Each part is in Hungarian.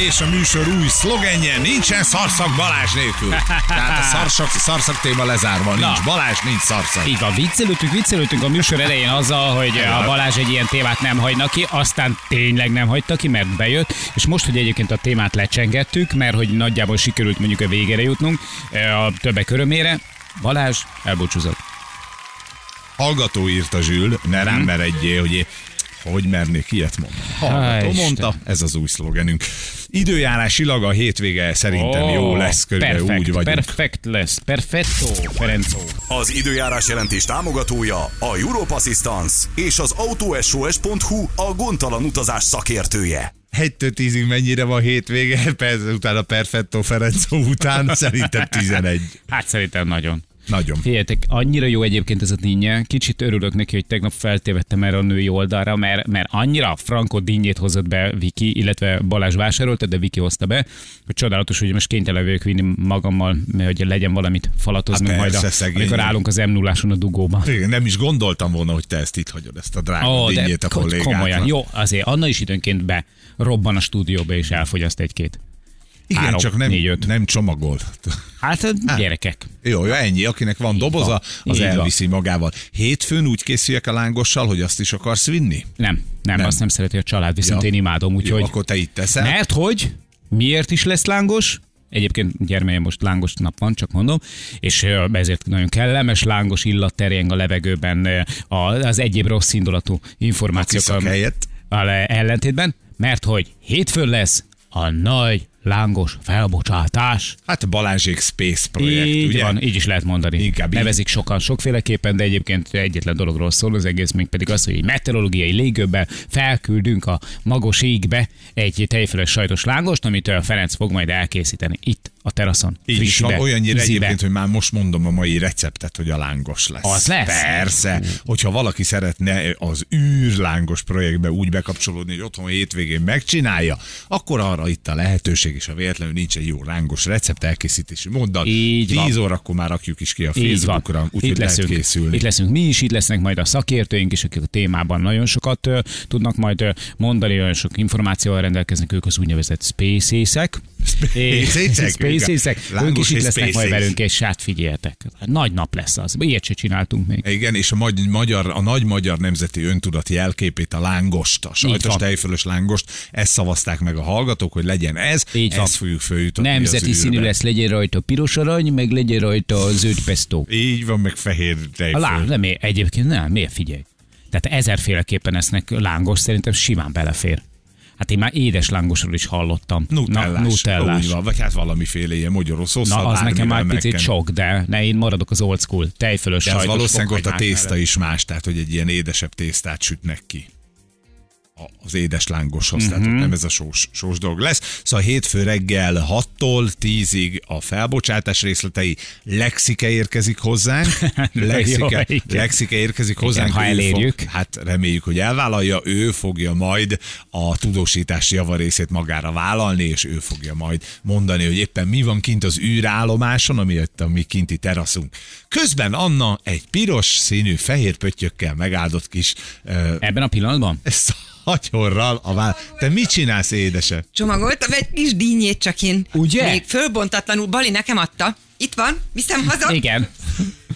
és a műsor új szlogenje nincsen szarszak Balázs nélkül. Tehát a szarszak, szarszak téma lezárva, nincs Na. Balázs, nincs szarszak. Van, viccelődtünk, viccelődtünk a műsor elején azzal, hogy a Balázs egy ilyen témát nem hagyna ki, aztán tényleg nem hagyta ki, mert bejött, és most, hogy egyébként a témát lecsengettük, mert hogy nagyjából sikerült mondjuk a végére jutnunk, a többek örömére, Balázs elbúcsúzott. Hallgató írta Zsül, ne rám meredjél, hogy hogy mernék ilyet mondani? Hallgató mondta, ez az új szlogenünk. Időjárásilag a hétvége szerintem Ó, jó lesz, körülbelül perfekt, úgy vagyunk. Perfekt lesz, perfetto, Ferenco. Az időjárás jelentés támogatója a Europe Assistance és az autosos.hu a gondtalan utazás szakértője. 1 10 mennyire van hétvége, persze utána Perfetto Ferenco után, szerintem 11. Hát szerintem nagyon. Nagyon. Figyeljetek, annyira jó egyébként ez a dinnye. Kicsit örülök neki, hogy tegnap feltévettem erre a női oldalra, mert, mert annyira frankó dinnyét hozott be Viki, illetve Balázs vásárolta, de Viki hozta be, hogy csodálatos, hogy most kénytelen vagyok vinni magammal, hogy legyen valamit falatozni Hát majd, a, szegény. amikor állunk az m 0 a dugóban. Igen, Nem is gondoltam volna, hogy te ezt itt hagyod, ezt a drága de dinnyét a ko- kollégáknak. komolyan. Jó, azért Anna is időnként be robban a stúdióba és elfogyaszt egy-két. Igen, Három, csak nem, négy, öt. nem csomagol. Hát gyerekek. Jó, jó, ennyi. Akinek van doboza, az Így van. elviszi magával. Hétfőn úgy készüljek a lángossal, hogy azt is akarsz vinni? Nem, nem, Nem. azt nem szereti a család, viszont Ja. én imádom, Jó, úgyhogy... akkor te itt teszel. Mert hogy? Miért is lesz lángos? Egyébként gyermekem most lángos nap van, csak mondom, és ezért nagyon kellemes lángos illat terjeng a levegőben az egyéb rossz indulatú helyett. a le- ellentétben, mert hogy hétfőn lesz a nagy lángos felbocsátás. Hát Balázsék Space projekt, így ugye? van, így is lehet mondani. Inkább így. Nevezik sokan sokféleképpen, de egyébként egyetlen dologról szól az egész, még pedig az, hogy egy meteorológiai légőben felküldünk a magos égbe egy tejfölös sajtos lángost, amit ö, Ferenc fog majd elkészíteni itt a teraszon. Így is frissibe, van, olyannyira ízibe. egyébként, hogy már most mondom a mai receptet, hogy a lángos lesz. Az lesz? Persze. Hogyha valaki szeretne az űrlángos projektbe úgy bekapcsolódni, hogy otthon hétvégén megcsinálja, akkor arra itt a lehetőség, és a véletlenül nincs egy jó lángos recept elkészítési móddal. Így van. 10 órakor már rakjuk is ki a van. Facebookra, úgyhogy lehet készülni. itt leszünk mi is, itt lesznek majd a szakértőink is, akik a témában nagyon sokat ö, tudnak majd ö, mondani, nagyon sok információval rendelkeznek, ők az úgynevezett spacészek. Spacészek. Ők is itt lesznek majd velünk, és hát figyeltek. Nagy nap lesz az. Ilyet se csináltunk még. Igen, és a, magy- magyar, a nagy magyar nemzeti öntudat jelképét, a lángost, a sajtos tejfölös lángost, ezt szavazták meg a hallgatók, hogy legyen ez, Így ezt fogjuk följutatni Nemzeti színű lesz, legyen rajta piros arany, meg legyen rajta zöld pesto. Így van, meg fehér tejföl. láng, nem, egyébként nem, miért figyelj? Tehát ezerféleképpen esznek lángos, szerintem simán belefér. Hát én már édes lángosról is hallottam. Nutellás. Na, nutellás. Úgy van, vagy hát valamiféle ilyen magyaros Na, az nekem már picit sok, de ne, én maradok az old school, tejfölös De az valószínűleg ott a tészta mellett. is más, tehát hogy egy ilyen édesebb tésztát sütnek ki az édes lángoshoz, tehát Mhm. nem ez a sós, sós dolog lesz. Szóval hétfő reggel 6-tól 10-ig a felbocsátás részletei. Lexike érkezik hozzánk. Lexike, Jó, igen. Lexike érkezik hozzánk. ha ő elérjük. Fog, hát reméljük, hogy elvállalja. Ő fogja majd a tudósítási javarészét magára vállalni, és ő fogja majd mondani, hogy éppen mi van kint az űrállomáson, ami a mi kinti teraszunk. Közben Anna egy piros színű fehér pöttyökkel megáldott kis Ebben a pillanatban? Szatyorral a vál... Te mit csinálsz, édese? Csomagoltam egy kis dínyét, csak én Ugye? még fölbontatlanul Bali nekem adta. Itt van, viszem haza, Igen,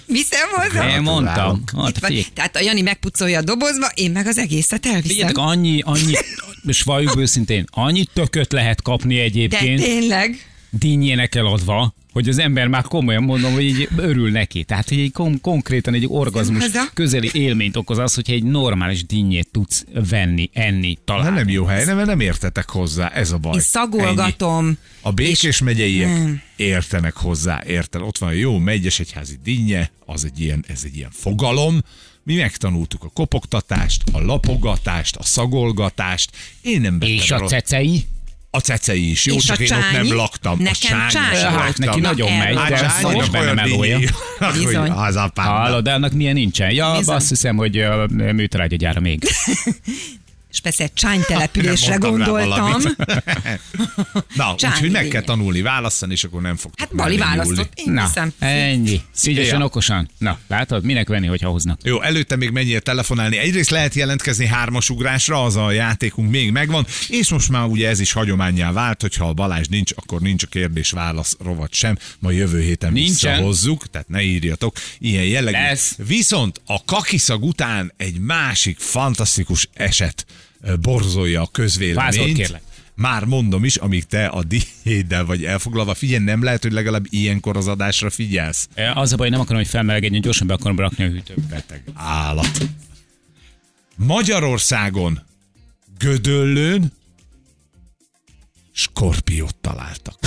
viszem haza. én mondtam. Itt Hát, van. figyelj, Tehát a Jani megpucolja a dobozba, én meg az egészet elviszem. figyeljetek, annyi, annyi, és valljuk őszintén, annyi tököt lehet kapni De egyébként tényleg. Dinnyének eladva, hogy az ember már komolyan mondom, hogy így örül neki. Tehát, hogy egy kon- konkrétan egy orgazmus közeli élményt okoz az, hogyha egy normális dinnyét tudsz venni, enni, találni. nem jó hely, nem, nem értetek hozzá, ez a baj. Én szagolgatom. Ennyi. A békés megyeiek Nem. értenek hozzá, érted? Ott van a jó megyes egyházi dinnye, az egy ilyen, ez egy ilyen fogalom, mi megtanultuk a kopogtatást, a lapogatást, a szagolgatást. Én nem És a rossz- cecei? A cecei is, jó, És csak a én ott nem csányi? laktam. Nekem a csányi csányi sem volt. Hát neki nagyon Na, megy, de szó. benne melója. Bizony. Az apám. Hallod, de annak milyen nincsen. Ja, Bizony. azt hiszem, hogy műtrágyagyára még. És persze egy csánytelepülésre Nem mondtam rá gondoltam. Na, Csány, úgyhogy meg kell tanulni választani, és akkor nem fog Hát Bali választott, én Na, hiszem. ennyi. Szívesen, Ja. okosan. Na, látod, minek venni, hogyha hoznak? Jó, előtte még mennyire telefonálni. Egyrészt lehet jelentkezni hármas ugrásra, az a játékunk még megvan, és most már ugye ez is hagyományá vált, hogyha a Balázs nincs, akkor nincs a kérdés-válasz rovat sem. Ma jövő héten Nincsen. visszahozzuk, tehát ne írjatok ilyen jellegű. Lesz. Viszont a kakiszag után egy másik fantasztikus eset borzolja a közvéleményt. Vázold, kérlek. Már mondom is, amíg te a diéddel vagy elfoglalva, figyelj, nem lehet, hogy legalább ilyenkor az adásra figyelsz. E, Az a baj, nem akarom, hogy felmelegedjen, gyorsan be akarom rakni a hűtőbe. Beteg állat. Magyarországon Gödöllőn skorpiót találtak.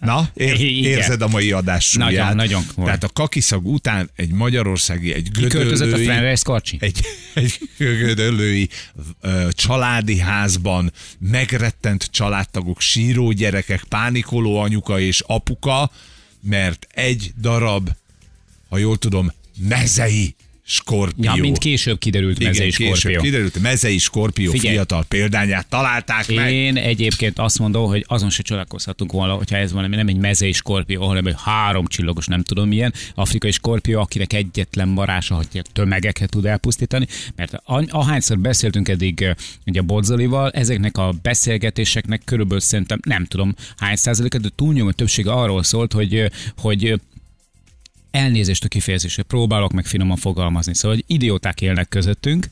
Na, ér, érzed a mai adás súlyát? Nagyon, nagyon komoly. Tehát a kakiszag után egy magyarországi, egy a gödöllői, Karcsi? egy, egy gödöllői ö, családi házban megrettent családtagok, síró gyerekek, pánikoló anyuka és apuka, mert egy darab, ha jól tudom, mezei skorpió. Ja, mint később kiderült Igen, mezei később skorpió. kiderült, mezei skorpió Figyelj. fiatal példányát találták meg. Én egyébként azt mondom, hogy azon se csodálkozhatunk volna, hogyha ez valami nem egy mezei skorpió, hanem egy három csillagos, nem tudom milyen, afrikai skorpió, akinek egyetlen varása, hogy tömegeket tud elpusztítani. Mert ahányszor beszéltünk eddig eh, ugye Bodzolival, ezeknek a beszélgetéseknek körülbelül szerintem nem tudom hány százaléka, de túlnyomó többsége arról szólt, hogy, eh, hogy eh, elnézést a kifejezésre, próbálok meg finoman fogalmazni. Szóval, hogy idióták élnek közöttünk,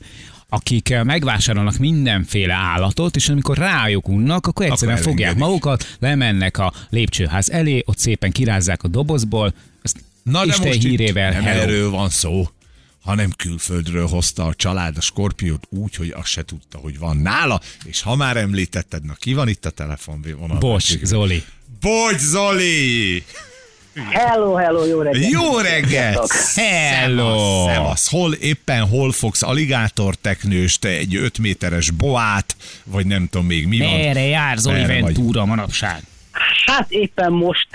akik eh, megvásárolnak mindenféle állatot, és amikor rájuk unnak, akkor egyszerűen Akkor fogják magukat, lemennek a lépcsőház elé, ott szépen kirázzák a dobozból, azt Na de Isten most hírével nem hello. erről van szó, hanem külföldről hozta a család a skorpiót úgy, hogy azt se tudta, hogy van nála, és ha már említetted, na ki van itt a telefonvonalban? Bocs, Zoli. Bocs, Zoli! Hello, hello, jó reggelt! Jó reggelt! Hello! Szevasz! Hol éppen hol fogsz aligátorteknőst, egy 5 méteres boát, vagy nem tudom még mi van. Merre jár Zoli Merre vagy? Ventura manapság? Hát éppen most,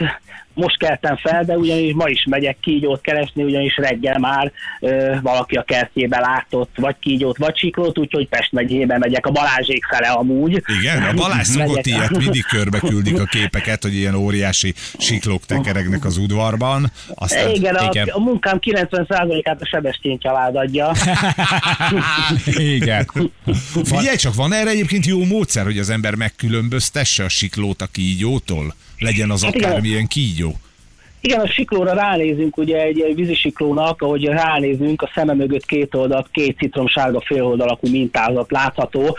most keltem fel, de ugyanis ma is megyek kígyót keresni, ugyanis reggel már ö, valaki a kertjébe látott, vagy kígyót, vagy siklót, úgyhogy Pest megyébe megyek a Balázsék fele amúgy. Igen, a Balázs szokott ilyet, mindig körbe küldik a képeket, hogy ilyen óriási siklók tekeregnek az udvarban. Aztán Igen, a, igen. a munkám 90%-át a Sebestyén család adja. Igen. Figyelj csak, van erre egyébként jó módszer, hogy az ember megkülönböztesse a siklót a kígyótól? Legyen az Hát igen. akármilyen kígyó. Igen, a siklóra ránézünk, ugye egy, egy vízisiklónak, ahogy ránézünk, a szeme mögött két oldalt, két citromsárga féloldalakú mintázat látható.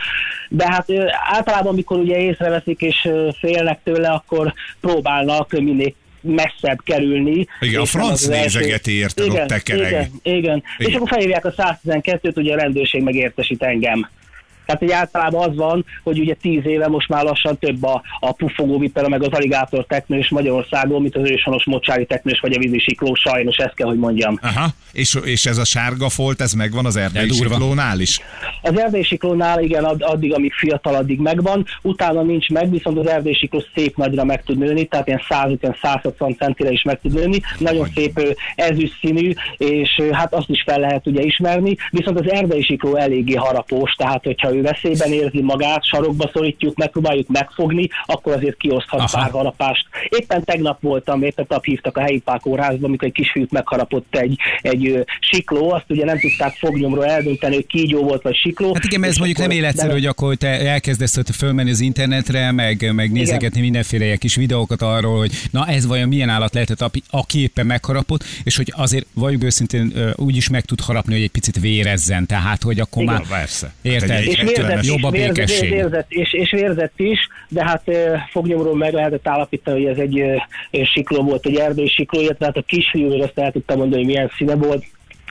De hát általában, amikor ugye észreveszik és félnek tőle, akkor próbálnak minél messzebb kerülni. Igen, a franc nézegeti, érted, ott igen, tekereg. Igen, igen. Igen. És akkor felhívják a 112-t, ugye a rendőrség megértesít engem. Tehát egy általában az van, hogy ugye tíz éve most már lassan több a, a puffogó vipera, meg az aligátor teknős Magyarországon, mint az őshonos mocsári teknős vagy a vízisikló, sajnos ezt kell, hogy mondjam. Aha. És, és ez a sárga folt, ez megvan az erdei siklónál is? Az erdélysiklónál igen, add- addig, amíg fiatal, addig megvan, utána nincs meg, viszont az erdélysikló szép nagyra meg tud nőni, tehát ilyen 150-160 centire is meg tud nőni, nagyon szép ö, ezüst színű, és hát azt is fel lehet ugye ismerni, viszont az erdélysikló eléggé harapós, tehát hogyha ő veszélyben érzi magát, sarokba szorítjuk, megpróbáljuk megfogni, akkor azért kioszthat Aha. pár harapást. Éppen tegnap voltam, éppen tap hívtak a helyi pákórházba, amikor egy kisfiút megharapott egy, egy ö, sikló, azt ugye nem tudták fognyomról eldönteni, hogy kígyó volt vagy sikló. Hát igen, mert ez mondjuk nem életszerű, de- hogy akkor te elkezdesz ott fölmenni az internetre, meg, meg nézegetni mindenféle ilyen kis videókat arról, hogy na ez vajon milyen állat lehetett, aki- éppen megharapott, és hogy azért valljuk őszintén úgy is meg tud harapni, hogy egy picit vérezzen, tehát hogy akkor Igen. már... Persze. Érted? Hát egy- rettenetes- jobb a is, vérzett, békesség. vérzett, és, és vérzett is, de hát fognyomról meg lehetett állapítani, hogy ez egy sikló volt, egy erdős sikló, illetve hát a kisfiú, azt el tudtam mondani, hogy milyen színe volt,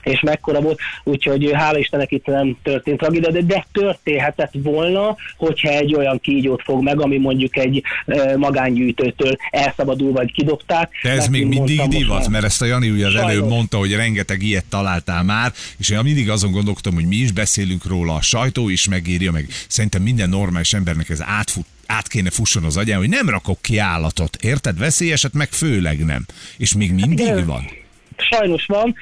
és mekkora volt, úgyhogy hála Istennek itt nem történt tragédia, de, de történhetett volna, hogyha egy olyan kígyót fog meg, ami mondjuk egy ö, magángyűjtőtől elszabadul, vagy kidobták. De ez még mindig mondtam, divat, mert ezt a Jani ugye az Sajnos. előbb mondta, hogy rengeteg ilyet találtál már, és én mindig azon gondolkodtam, hogy mi is beszélünk róla, a sajtó is megírja, meg szerintem minden normális embernek ez átfut, át kéne fusson az agyán, hogy nem rakok ki állatot, érted? Veszélyeset meg főleg nem. És még mindig Igen. van. Sajnos van,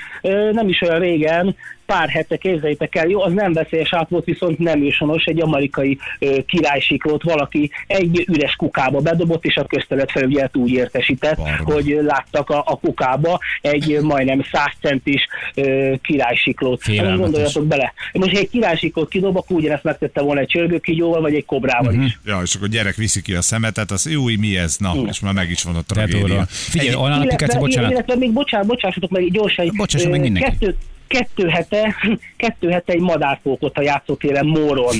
nem is olyan régen pár hete, képzeljétek el, jó, az nem veszélyes át volt, viszont nem ősonos, egy amerikai ö, királysiklót valaki egy üres kukába bedobott, és a köztelet felügyelet úgy értesített, Barna. hogy láttak a, a kukába egy majdnem 100 centis ö, királysiklót. Hát Félelmetes. gondoljatok bele. Most, ha egy királysiklót kidob, akkor ugyanezt megtette volna egy csörgőkígyóval, vagy egy kobrával Mhm. is. Ja, és akkor a gyerek viszi ki a szemetet, az jó, mi ez? Na, és már meg is van a tragédia. Figyelj, olyan applikáció, bocsánat. illetve még bocsánat, bocsássatok meg gyorsan. Bocsássa ö, meg mindenki. Kettő, kettő hete, kettő hete egy madárfókot a játszótéren Móron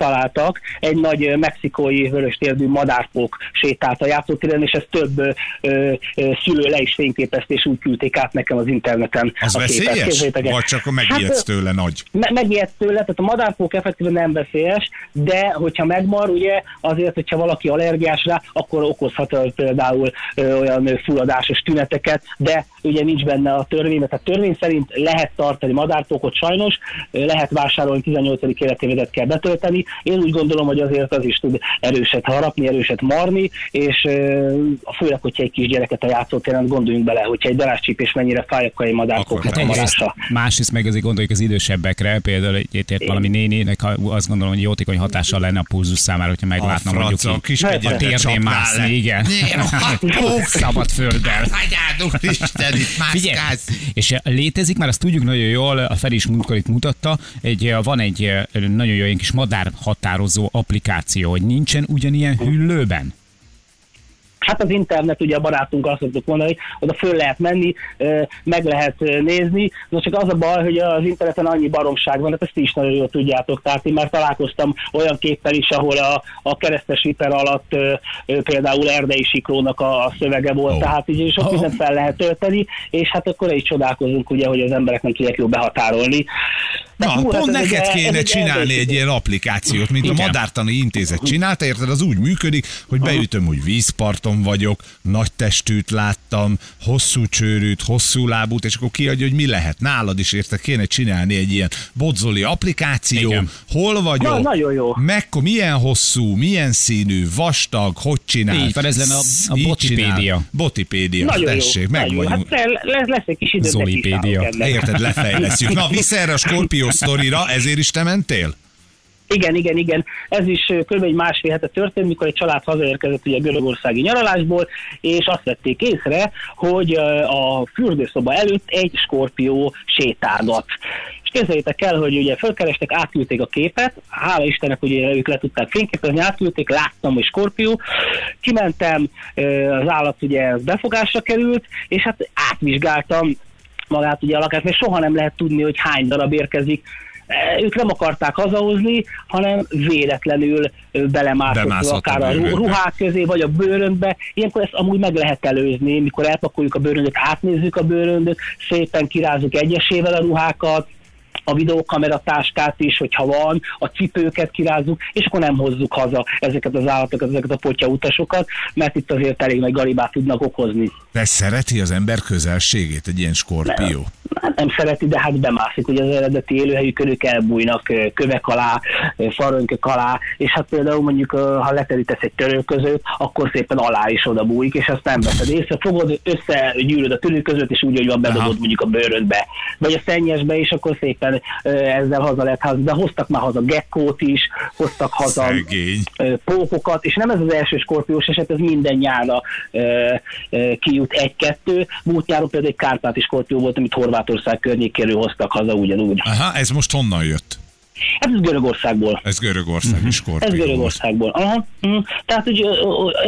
találtak. Egy nagy mexikói vöröstérdű madárfók sétált a játszótéren, és ez több ö, ö, szülő le is fényképezte, és úgy küldték át nekem az interneten Az a képet. veszélyes? El. Vagy csak a megijedsz Hát, tőle nagy? me- megijedt tőle, tehát a madárfók effektíven nem veszélyes, de hogyha megmar, ugye azért, hogyha valaki allergiás rá, akkor okozhat például ö, olyan fulladásos tüneteket, de ugye nincs benne a törvény, tehát törvény szerint lehet tartani madárfókot sajnos, lehet vásárolni, 18. életévedet kell betölteni. Én úgy gondolom, hogy azért az is tud erőset harapni, erőset marni, és főleg, hogyha egy kisgyereket a játszótéren, gondoljunk bele, hogyha egy daráscsípés mennyire fáj, akkor egy Akkor madárfóknak Hát a egyrészt, marása. másrészt meg azért gondoljuk az idősebbekre, például egy egy valami néninek, ha azt gondolom, hogy jótékony hatással lenne a pulzus számára, hogyha meglátna mondjuk a kis Hát, a térdén mászni, igen. Szabad földdel. Hagyjátok Isten, itt mászkálsz. és létezik, már azt tudjuk nagyon jól, a Feri is múltkor itt mutatta, egy, van egy nagyon jó ilyen kis madár határozó applikáció, hogy nincsen ugyanilyen hüllőben. Hát az internet, ugye a barátunk azt szoktuk mondani, hogy oda föl lehet menni, meg lehet nézni, de csak az a baj, hogy az interneten annyi baromság van, hát ezt is nagyon jól tudjátok, tehát én már találkoztam olyan képpel is, ahol a, a keresztes hiper alatt például erdei siklónak a, szövege volt, oh. tehát így sok mindent fel lehet tölteni, és hát akkor is csodálkozunk, ugye, hogy az emberek nem tudják jól behatárolni. Na, hú, hát pont ez neked kéne csinálni egy ilyen applikációt, mint a Igen. Madártani Intézet csinálta, érted? Az úgy működik, hogy beütöm, hogy vízparton vagyok, nagy testűt láttam, hosszú csőrűt, hosszú lábút, és akkor kiadja, hogy mi lehet. Nálad is érted, kéne csinálni egy ilyen bodzoli applikáció, Igen. hol vagyok, Na, nagyon jó. Mekkor, milyen hosszú, milyen színű, vastag, hogy csinál. Így ez lenne a- a Botipédia. Botipédia, Nagyon tessék, jó, meg vagyunk. Hát lesz, egy kis időt, Zolipédia. Érted, lefejlesztjük. Na, vissza erre a Sztorira, ezért is te mentél? Igen, igen, igen. Ez is kb. egy másfél hete történt, mikor egy család hazaérkezett ugye görögországi nyaralásból, és azt vették észre, hogy a fürdőszoba előtt egy skorpió sétálgat. És képzeljétek el, hogy ugye fölkerestek, átküldték a képet, hála Istennek, ugye ők le tudták fényképezni, átküldték, láttam, hogy skorpió, kimentem, az állat ugye befogásra került, és hát átvizsgáltam magát ugye a lakást, mert soha nem lehet tudni, hogy hány darab érkezik. E, Ők nem akarták hazahozni, hanem véletlenül belemászott a akár a bőröndbe. ruhák közé, vagy a bőröndbe. Ilyenkor ezt amúgy meg lehet előzni, mikor elpakoljuk a bőröndöt, átnézzük a bőröndöt, szépen kirázzuk egyesével a ruhákat, a videókameratáskát is, hogyha van, a cipőket kirázzuk, és akkor nem hozzuk haza ezeket az állatokat, ezeket a potya utasokat, mert itt azért elég nagy galibát tudnak okozni. De szereti az ember közelségét egy ilyen skorpió? Hát nem szereti, de hát bemászik, ugye az eredeti élőhelyükön ők elbújnak kövek alá, farönkök alá, és hát például mondjuk, ha leterítesz egy törőközőt, akkor szépen alá is oda bújik, és azt nem veszed észre, fogod, összegyűröd a törőközőt, és úgy, hogy van, bedobod Aha. mondjuk a bőrödbe, vagy a szennyesbe, és akkor szépen ezzel haza lehet haza, de hoztak már haza gekkót is, hoztak haza Szegény. pókokat, és nem ez az első skorpiós eset, ez minden ö, kijut egy-kettő. Múlt nyáron például egy kárpáti skorpió volt, amit Horvátország környékéről hoztak haza ugyanúgy. Aha, ez most honnan jött? Hát ez Görögországból. Ez Görögországi skorpió. Ez. Görögországból. Aha. Mm. Tehát, hogy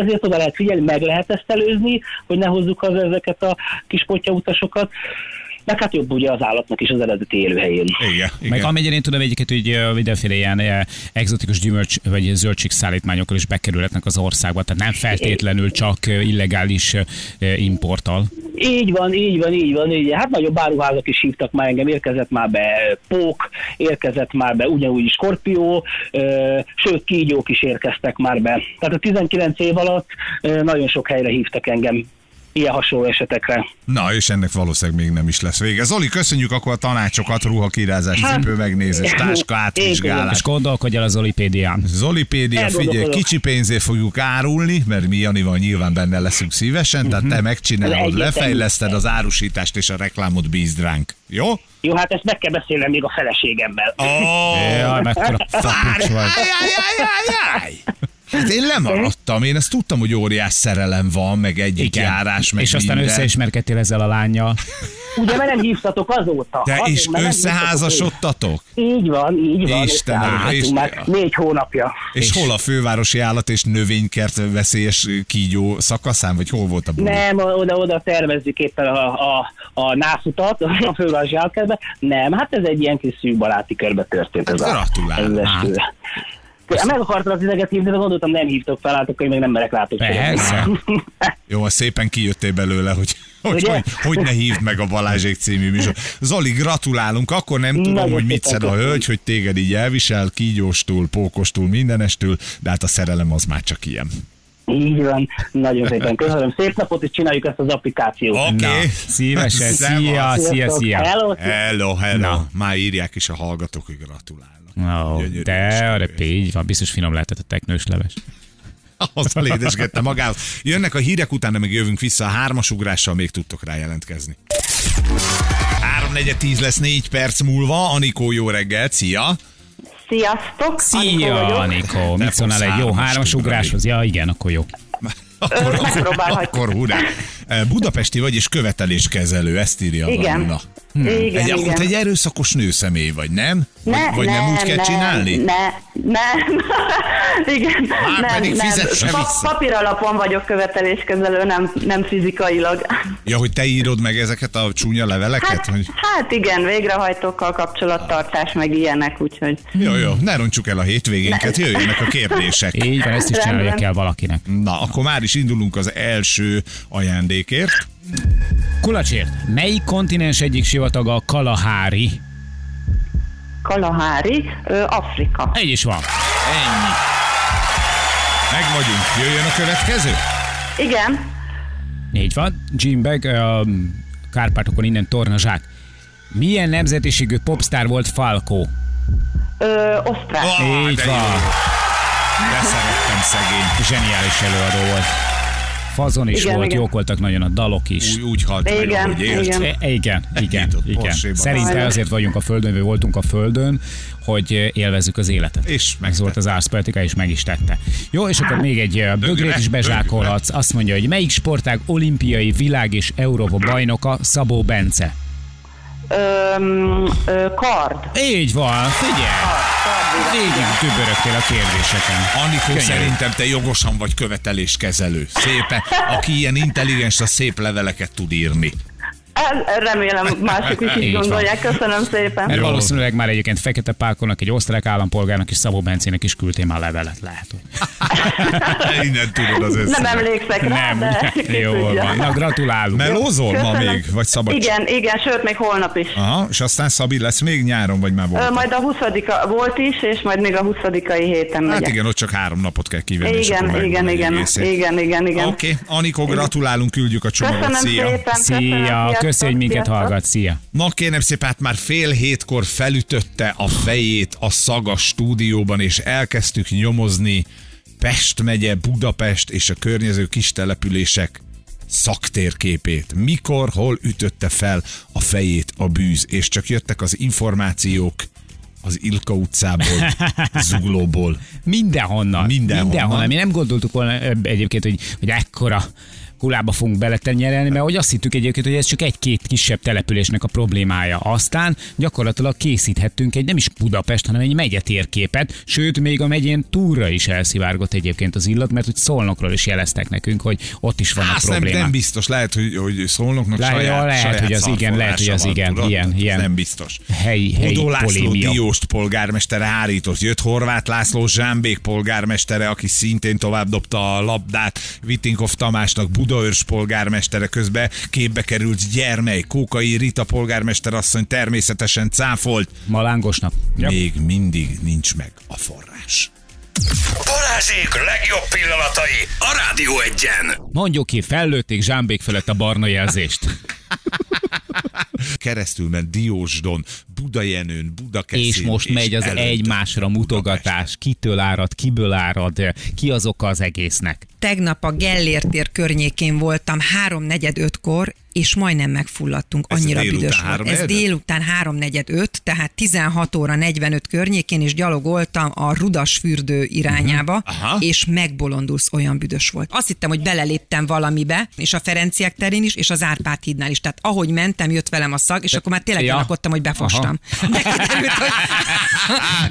ezért oda lehet figyelni, meg lehet ezt előzni, hogy ne hozzuk haza ezeket a kis potya utasokat. Meg hát jobb ugye az állatnak is az eredeti élőhelyén. Igen, igen. Meg amennyire én tudom egyiket, hogy mindenféle ilyen ö, egzotikus gyümölcs vagy zöldség szállítmányokkal is bekerülhetnek az országba, tehát nem feltétlenül csak illegális importtal. Így van, így van, így van. Így. Hát nagyobb áruházak is hívtak már engem, érkezett már be pók, érkezett már be ugyanúgy skorpió, sőt kígyók is érkeztek már be. Tehát a 19 év alatt nagyon sok helyre hívtak engem. Ilyen hasonló esetekre. Na, és ennek valószínűleg még nem is lesz vége. Zoli, köszönjük akkor a tanácsokat, ruhakirázás, cipő megnézés, táska átvizsgálás. És gondolkodj el az Olipédián. Zolipédia, figyelj, kicsi pénzért fogjuk árulni, mert mi Janival nyilván benne leszünk szívesen, tehát te megcsinálod, Egyértelmű. lefejleszted az árusítást és a reklámot bízd ránk. Jó? Jó, hát ezt meg kell beszélnem még a feleségemmel. Oh, Jaj, mekkora vagy. Hát én lemaradtam, én ezt tudtam, hogy óriás szerelem van, meg egyik járás, meg És aztán minden. összeismerkedtél ezzel a lányjal. Ugye, mert nem hívtatok azóta. De Azért, és összeházasodtatok? Így van, így van. Istenem, és- már négy hónapja. És, hol a fővárosi állat és növénykert veszélyes kígyó szakaszán, vagy hol volt a buli? Nem, oda-oda tervezzük éppen a, a, a nászutat a fővárosi állatkertbe. Nem, hát ez egy ilyen kis szűk baráti körbe történt. Ez a, Gratulálok. Eskü. Meg akartam az ideget hívni, de gondoltam, nem hívtok fel, látok, hogy még nem merek látok. Persze. Jó, szépen kijöttél belőle, hogy hogy, hogy, hogy ne hívd meg a Balázsék című műsor. Zoli, gratulálunk, akkor nem tudom, Nagyon hogy mit szed a hölgy, hogy téged így elvisel, kígyóstul, pókostul, mindenestül, de hát a szerelem az már csak ilyen. Így van, nagyon szépen köszönöm. Szép napot, és csináljuk ezt az applikációt. Oké. Na, szívesen. Szia, szia, szia. Hello, Hello, hello. Na. Már írják is a hallgatók, hogy gratulálnak. Ó, Gyönyörű de, de így van, biztos finom lehetett a teknős leves. Azzal édesgette magához. Jönnek a hírek, utána meg jövünk vissza a hármas ugrással, még tudtok rá jelentkezni. 3-4-10 lesz 4 perc múlva. Anikó, jó reggelt, szia! Sziasztok! Anikó Szia. Anikó. Ne Mit szólnál egy jó hármas ugráshoz? Ja, igen, akkor jó. Akkor, akkor hurrá. Eh, Budapesti vagy és követeléskezelő, ezt írja Igen. Anna. Igen, Egy, igen. te egy erőszakos nőszemély vagy, nem? Vagy, vagy nem, úgy kell nem, csinálni? Ne, nem. igen, Már nem, pedig nem. Pa- papíralapon vagyok követeléskezelő, nem, nem fizikailag. Ja, hogy te írod meg ezeket a csúnya leveleket? Hát, Hogy... hát igen, végrehajtókkal kapcsolattartás, meg ilyenek, úgyhogy Jó, jó, ne rontsuk el a hétvégénket, jöjjenek a kérdések. Így van, ezt is csinálja kell valakinek. Na, akkor már is indulunk az első ajándékért. Kulacsért, melyik kontinens egyik sivataga a Kalahari? Kalahári, ö, Afrika. Egy is van. Ennyi. Meg vagyunk. Jöjjön a következő? Igen, Így van. Jim Beck, a Kárpátokon innen Torna Zsák. Milyen nemzetiségű popstar volt Falco? ö, osztrák. Ah, Így de van. jó. De szerettem szegény. Zseniális előadó volt. Fazon is Igen, volt, igen. jók voltak nagyon a dalok is. Úgy, úgy halt meg, Igen, ahogy élt. igen. E- Igen, igen. Szerintem azért vagyunk a Földön, vagy voltunk a Földön, hogy élvezzük az életet. És Ez volt az árszpolitika, és meg is tette. Jó, és akkor még egy bögrét is bezsákolhatsz. Azt mondja, hogy melyik sportág olimpiai, világ és Európa bajnoka Szabó Bence? Ö, ö, kard. Így van, figyelj! Végig tübörögtél a kérdéseken. Anikó, Könyörű. szerintem te jogosan vagy követeléskezelő. Szépen. Aki ilyen intelligens, a szép leveleket tud írni. Ez, remélem mások is Így így van. gondolják. Köszönöm szépen. Mert Jó. valószínűleg már egyébként Fekete Pákolnak, egy osztrák állampolgárnak és Szabó Bencének is küldtél már levelet, lehet, hogy. Innen tudod az összeget. Nem emlékszek rá, Nem, de ugye? ki Jó tudja. van. Na, gratulálunk. Melózol ma még? Vagy szabad? Igen, igen, sőt, még holnap is. Aha, és aztán Szabi lesz még nyáron, vagy már Ö, volt? Majd a 20 volt is, és majd még a 20 héten Hát megyek. igen, ott csak három napot kell kivenni. igen, igen, igen, igen, igen, igen. Oké, okay. Anikó, gratulálunk, küldjük a csomagot. Köszönöm Szia! szépen. Szia, köszönöm, köszi, hogy minket sziasztok. hallgat. Szia. Na kérem szépen, hát már fél hétkor felütötte a fejét a szaga stúdióban, és elkezdtük nyomozni Pest megye, Budapest és a környező kis települések szaktérképét. Mikor, hol ütötte fel a fejét a bűz, és csak jöttek az információk az Ilka utcából, Zuglóból. Mindenhonnan. Mindenhonnan. Mindenhonnan. Mi nem gondoltuk volna egyébként, hogy, hogy ekkora kulába fogunk beletenyerelni, mert hogy azt hittük egyébként, hogy ez csak egy-két kisebb településnek a problémája. Aztán gyakorlatilag készíthettünk egy nem is Budapest, hanem egy megye térképet, sőt, még a megyén túlra is elszivárgott egyébként az illat, mert hogy Szolnokról is jeleztek nekünk, hogy ott is vannak Hát nem, problémák. nem biztos, lehet, hogy, hogy szólnoknak Le- saját, ja, lehet, saját hogy az igen, lehet, hogy az igen, van, ilyen- tudod? ilyen. Nem biztos. Helyi- helyi Udó László polémia. Dióst polgármestere hárított, jött Horváth László Zsámbék polgármestere, aki szintén tovább dobta a labdát, Vittinkov Tamásnak Budaörs polgármestere közben képbe került gyermely, Kókai Rita polgármester asszony természetesen cáfolt, Malángosnak. Ja. még mindig nincs meg a forrás. Balázsék legjobb pillanatai a Rádió egyen. Mondjuk ki, fellőtték Zsámbék felett a barna jelzést. Keresztül ment Diósdon, Budajenőn, Budakeszin. És most megy az egymásra mutogatás, kitől árad, kiből árad, ki az oka az egésznek. Tegnap a Gellért tér környékén voltam háromnegyed ötkor, és majdnem megfulladtunk, Ez annyira délután büdös volt. Ez délután háromnegyed öt, tehát 16 óra 45 környékén, és gyalogoltam a Rudas fürdő irányába. Aha. és megbolondulsz, olyan büdös volt. Azt hittem, hogy beleléptem valamibe, és a Ferenciek terén is, és az Árpád hídnál is. Tehát ahogy mentem, jött velem a szag, és akkor már tényleg Ja. gyanakodtam, hogy befostam. De kiderült, hogy...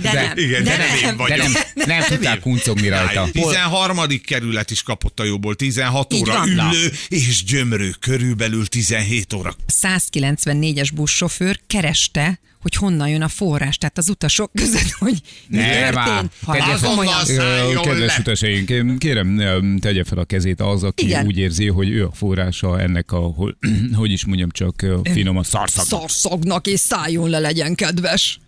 De, nem, igen, de nem én De vagyok. nem, nem tudtál kuncogni rajta. 13. kerület is kapott a jóból, 16 Így óra van. Na. ülő és gyömrő, körülbelül 17 óra. 194-es buszsofőr kereste, hogy honnan jön a forrás, tehát az utasok között, hogy mi Ne, történt. Komolyan. Kedves utasaink, én kérem, tegye fel a kezét az, aki Igen. úgy érzi, hogy ő a forrása ennek a, hogy, is mondjam csak finom a szarszag. Szarszagnak és szálljon le, legyen kedves.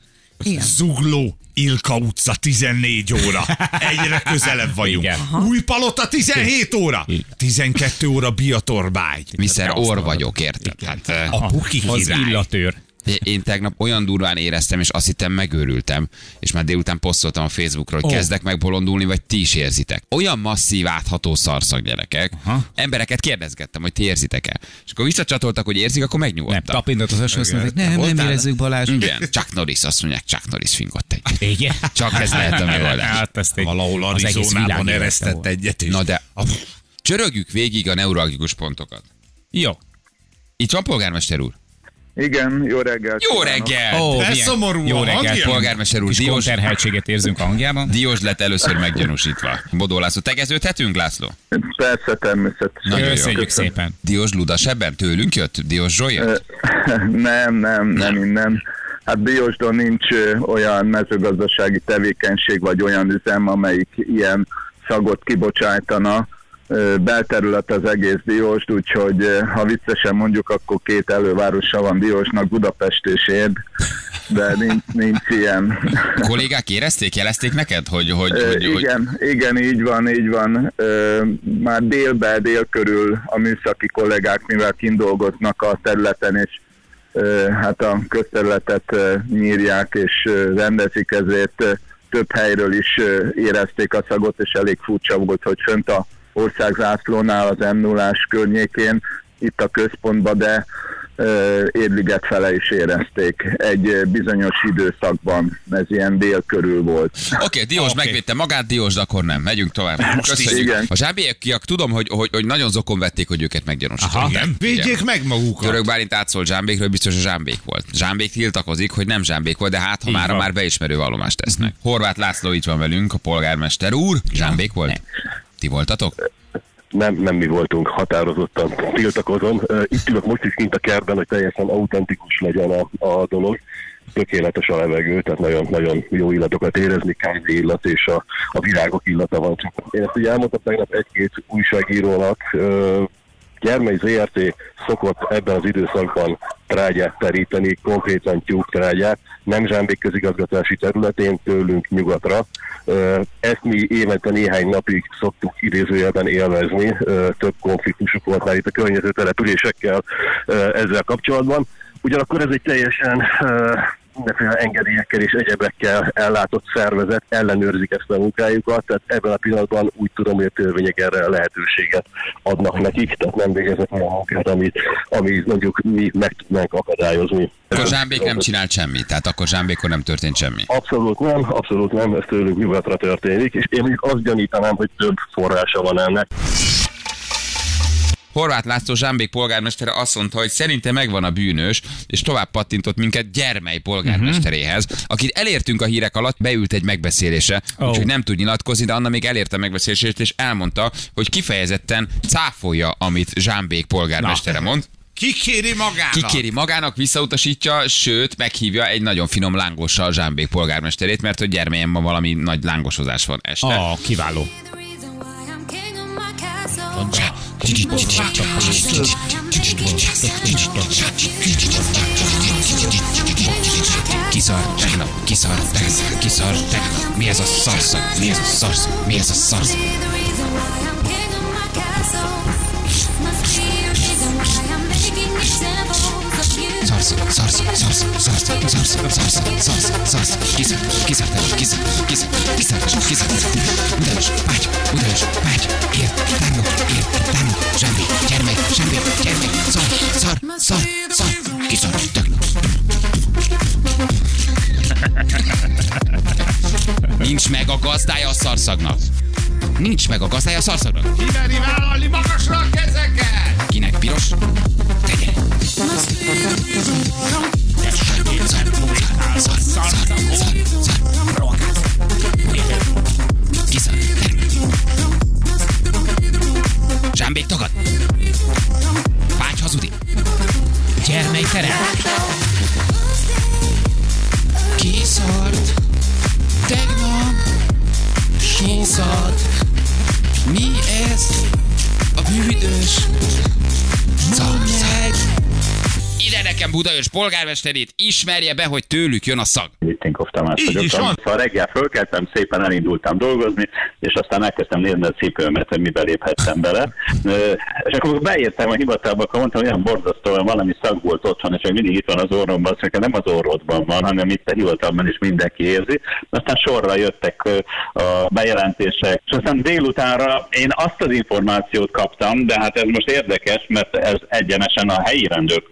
Igen. Zugló, Ilka utca 14 óra. Egyre közelebb vagyunk. Új palota 17 óra. Igen. 12 óra Biatorbágy. Miszer Te orr vagyok, érted? Hát, eh, A Puki Az illatőr. Én tegnap olyan durván éreztem, és azt hittem megőrültem, és már délután posztoltam a Facebookra, hogy Ó. kezdek meg bolondulni, vagy ti is érzitek. Olyan masszív, átható szarszag gyerekek. Aha. Embereket kérdezgettem, hogy ti érzitek-e. És akkor visszacsatoltak, hogy érzik, akkor Nem, megnyugodtam. tapintott az mondták, nem, nem Voltál? érezzük Balázs. Igen, Chuck Norris, azt mondják, Chuck Norris fingott egy. Igen. Csak ez lehet a megoldás. Hát ezt egy- Valahol az egész Arizonában eresztett egyet. És... Na de csörögjük végig a neuralgikus pontokat. Jó. Itt van polgármester úr? Igen, jó reggelt. Jó reggel! Ó, milyen szomorú Jó hangja. Polgármester úr, Kis Diós, konterheltséget érzünk a hangjában. Diós lett először meggyanúsítva. Bodó László, tegeződhetünk, László? Persze, természetesen. Nagyon. Köszönjük szépen. Diós Ludas ebben tőlünk jött? Diós Zsoly? Nem, nem, nem innen. Hát Diósdon nincs olyan mezőgazdasági tevékenység, vagy olyan üzem, amelyik ilyen szagot kibocsájtana. Belterület az egész Diósd, úgyhogy ha viccesen mondjuk, akkor két elővárosa van Diósnak, Budapest és Érd, de nincs, nincs ilyen. Kollégák érezték, jelezték neked, hogy, hogy, hogy, hogy igen, igen, így van, így van. Már délbe, dél körül a műszaki kollégák, mivel kindolgoznak a területen, és hát a közterületet nyírják és rendezik, ezért több helyről is érezték a szagot, és elég furcsa volt, hogy fönt a országzászlónál az m 0 környékén, itt a központban, de Érliget fele is érezték egy bizonyos időszakban, ez ilyen dél körül volt. Oké, okay, Diós okay. megvédte magát, Diós, de akkor nem. Megyünk tovább. Köszönjük. igen. A zsámbékiak tudom, hogy, hogy, hogy nagyon zokon vették, hogy őket meggyanúsították. Aha. Igen, védjék meg magukat. Török Bálint átszólt Zsámbékről, biztos a Zsámbék volt. Zsámbék tiltakozik, hogy nem Zsámbék volt, de hát ha már, már beismerő vallomást tesznek. Horváth László itt van velünk, a polgármester úr. Zsámbék volt? Ti voltatok? nem, nem mi voltunk határozottan tiltakozom. Itt ülök most is kint a kertben, hogy teljesen autentikus legyen a, a dolog. Tökéletes a levegő, tehát nagyon, nagyon jó illatokat érezni, kávé illat és a, a virágok illata van. Én ezt ugye elmondtam tegnap egy-két újságírónak, ö, Gyermely ZRT szokott ebben az időszakban trágyát teríteni, konkrétan tyúktrágyát, nem zsámbék közigazgatási területén tőlünk nyugatra. Ezt mi évente néhány napig szoktuk idézőjelben élvezni, több konfliktusuk volt már itt a környező településekkel ezzel kapcsolatban. Ugyanakkor ez egy teljesen mindenféle engedélyekkel és egyebekkel ellátott szervezet ellenőrzik ezt a munkájukat, tehát ebben a pillanatban úgy tudom, hogy a törvények erre lehetőséget adnak nekik, tehát nem végeznek olyan munkát, amit, amit mondjuk mi meg tudnánk akadályozni. Akkor Zsámbék nem csinált semmit, tehát akkor Zsámbékon nem történt semmi. Abszolút nem, abszolút nem, ez tőlük nyugatra történik, és én mondjuk azt gyanítanám, hogy több forrása van ennek. Horváth László Zsámbék polgármestere azt mondta, hogy szerinte megvan a bűnös, és tovább pattintott minket Gyermely polgármesteréhez, akit elértünk a hírek alatt, beült egy megbeszélésre, Ó. úgyhogy nem tud nyilatkozni, de Anna még elérte a megbeszélését, és elmondta, hogy kifejezetten cáfolja, amit Zsámbék polgármestere mond. Ki kéri magának? Kikéri magának, visszautasítja, sőt, meghívja egy nagyon finom lángossal Zsámbék polgármesterét, mert hogy gyermelyen ma valami nagy lángosozás van este. Ah, kiváló. Kiszar, tegnap Kiszar, te, kiszar, te. Mi ez a szarszag? Mi ez a szarszag? Mi ez a szarszag? Szarszag, szarszag, szarszag, szarszag, szarszag, szarszag, szarszag. Kiszar, kiszar, te, kiszar, kiszar, kiszar, kiszar, Udalos, páty, udalos, páty, ért, tánok, ért, tánok, zsembi, gyermek, zsembi, gyermek, szar, szar, szar, szar, kiszar, tegnap. Nincs meg a gazdája a szarszagnak. Nincs meg a gazdája a szarszagnak. Kiveri vállalni magasra a kezeket! Kinek piros? Tegye. Zsámbék tagad. Págy hazudi. Gyermely terem. Kiszart. Tegnap. Kiszart. Mi ez? A büdös. Nekem Budaörs polgármesterét ismerje be, hogy tőlük jön a szag. Littinkov Tamás Így vagyok. is van. Szóval reggel fölkeltem, szépen elindultam dolgozni, és aztán elkezdtem nézni a cipőmet, hogy mibe léphettem bele. És akkor beértem a hivatalba, akkor mondtam, hogy olyan borzasztó, hogy valami szag volt otthon, és még mindig itt van az orromban, szóval nem az orrodban van, hanem itt a hivatalban is mindenki érzi. Aztán sorra jöttek a bejelentések, és aztán délutánra én azt az információt kaptam, de hát ez most érdekes, mert ez egyenesen a helyi rendőr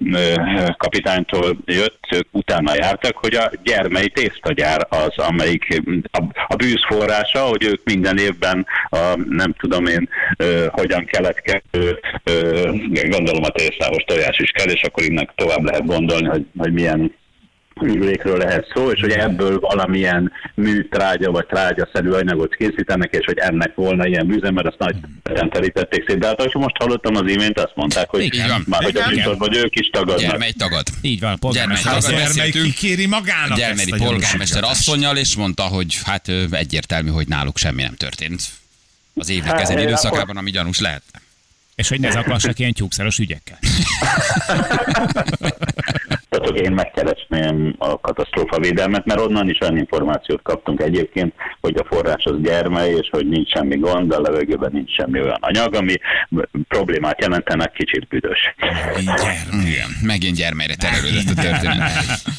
kapitánytól jött, ők utána jártak, hogy a gyermei tésztagyár az, amelyik a, a bűz forrása, hogy ők minden évben a, nem tudom én, ö, hogyan keletkező, ö, gondolom a tésztávos tojás is kell, és akkor innen tovább lehet gondolni, hogy, hogy milyen ürülékről lehet szó, és hogy ebből valamilyen műtrágya vagy trágyaszerű anyagot készítenek, és hogy ennek volna ilyen műzem, mert azt nagy terítették szét. De hát ahogy most hallottam az imént, azt mondták, hogy Igen. Már hogy a műsorban, ők is tagadnak. Gyermely tagad. Így van, polgármester. Gyermely, kikéri magának a polgármester asszonyjal, és mondta, hogy hát egyértelmű, hogy náluk semmi nem történt. Az évnek Hát, ezen időszakában, ami gyanús lehet. És hogy ne zaklassak ilyen tyúkszaros ügyekkel. Én megkeresném a katasztrófavédelmet, mert onnan is olyan információt kaptunk egyébként, hogy a forrás az gyermely, és hogy nincs semmi gond, a levegőben nincs semmi olyan anyag, ami problémát jelentenek, kicsit büdös. Igen, megint gyermelyre terelődött a történet.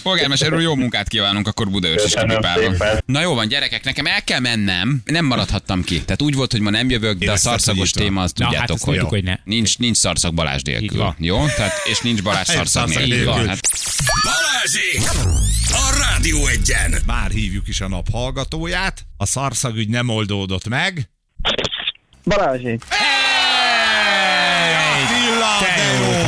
Polgármester úr, jó munkát kívánunk, akkor Budaörs is Köszönöm kipipálva. szépen. Na jó van, gyerekek, nekem el kell mennem, nem maradhattam ki. Tehát úgy volt, hogy ma nem jövök, de a szarszagos téma, azt Na, hát tudjátok, azt hogy, tudjuk, hogy ne. nincs, nincs szarszag Balázs nélkül. Jó? Tehát, és nincs Balázs szarszag nélkül. hát Balázsék! A Rádió egyen! Már hívjuk is a nap hallgatóját. A szarszagügy nem oldódott meg. Balázsék. Attila, te de jó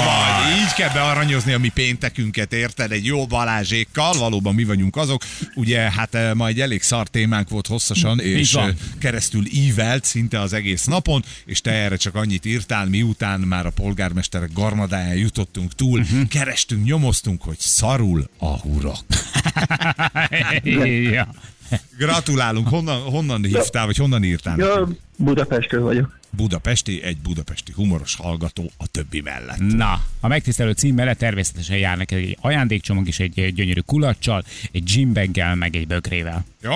Így kell bearanyozni a mi péntekünket, érted? Egy jó Balázsékkal, valóban mi vagyunk azok. Ugye, hát eh, ma egy elég szar témánk volt hosszasan, és eh, keresztül ívelt szinte az egész napon, és te erre csak annyit írtál, miután már a polgármesterek garmadáján jutottunk túl, uh-huh. kerestünk, nyomoztunk, hogy szarul a hurok. Gratulálunk, honnan, honnan hívtál, vagy honnan írtál? Ja, Budapestről vagyok. Budapesti, egy budapesti humoros hallgató a többi mellett. Na, a megtisztelő cím mellett természetesen jár neked egy ajándékcsomag is egy gyönyörű kulacsal, egy gymbaggel, meg egy bögrével. Jó?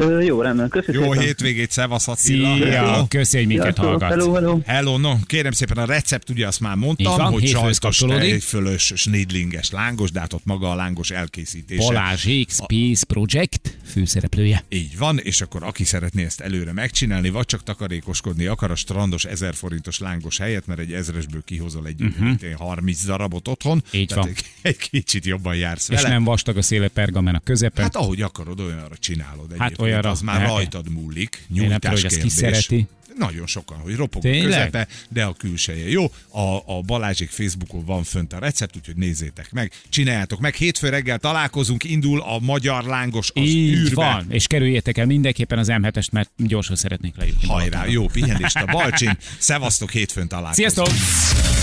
Ö, jó, rendben, köszönöm Jó szépen. hétvégét, szevasz Attila. Szia, Jó. köszi, hogy minket Sziasztok, hallgatsz. Hello, hello. Hello, no, kérem szépen a recept, ugye azt már mondtam, van, hogy sajtos tejfölös, snidlinges lángos, de hát ott maga a lángos elkészítése. Balázs X Peace Project főszereplője. Így van, és akkor aki szeretné ezt előre megcsinálni, vagy csak takarékoskodni akar a strandos 1000 forintos lángos helyett, mert egy ezresből kihozol egy uh-huh. 30 darabot otthon. Mhm. Így tehát van. Egy, egy kicsit jobban jársz És vele. nem vastag a széle pergamen a közepe. Hát ahogy akarod, olyanra csinálod. egyébként. Olyanra. Az már Ne- rajtad múlik. nem tudom, Nyújtás hogy azt ki szereti. Nagyon sokan, hogy ropog Tényleg? közepe, de a külseje jó. A, a Balázsék Facebookon van fönt a recept, úgyhogy nézzétek meg. Csináljátok meg. Hétfő reggel találkozunk, indul a magyar lángos az Így űrbe. van, és kerüljétek el mindenképpen az M7-est, mert gyorsan szeretnék lejutni. Hajrá, Balatonra. jó pihenést a Balcsin. Szevasztok, hétfőn találkozunk. Sziasztok!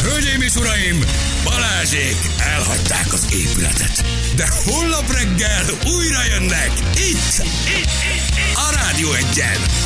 Hölgyeim és uraim, Balázsék elhagyták az épületet. De holnap reggel újra jönnek itt, itt, itt, itt. a Rádió egyen.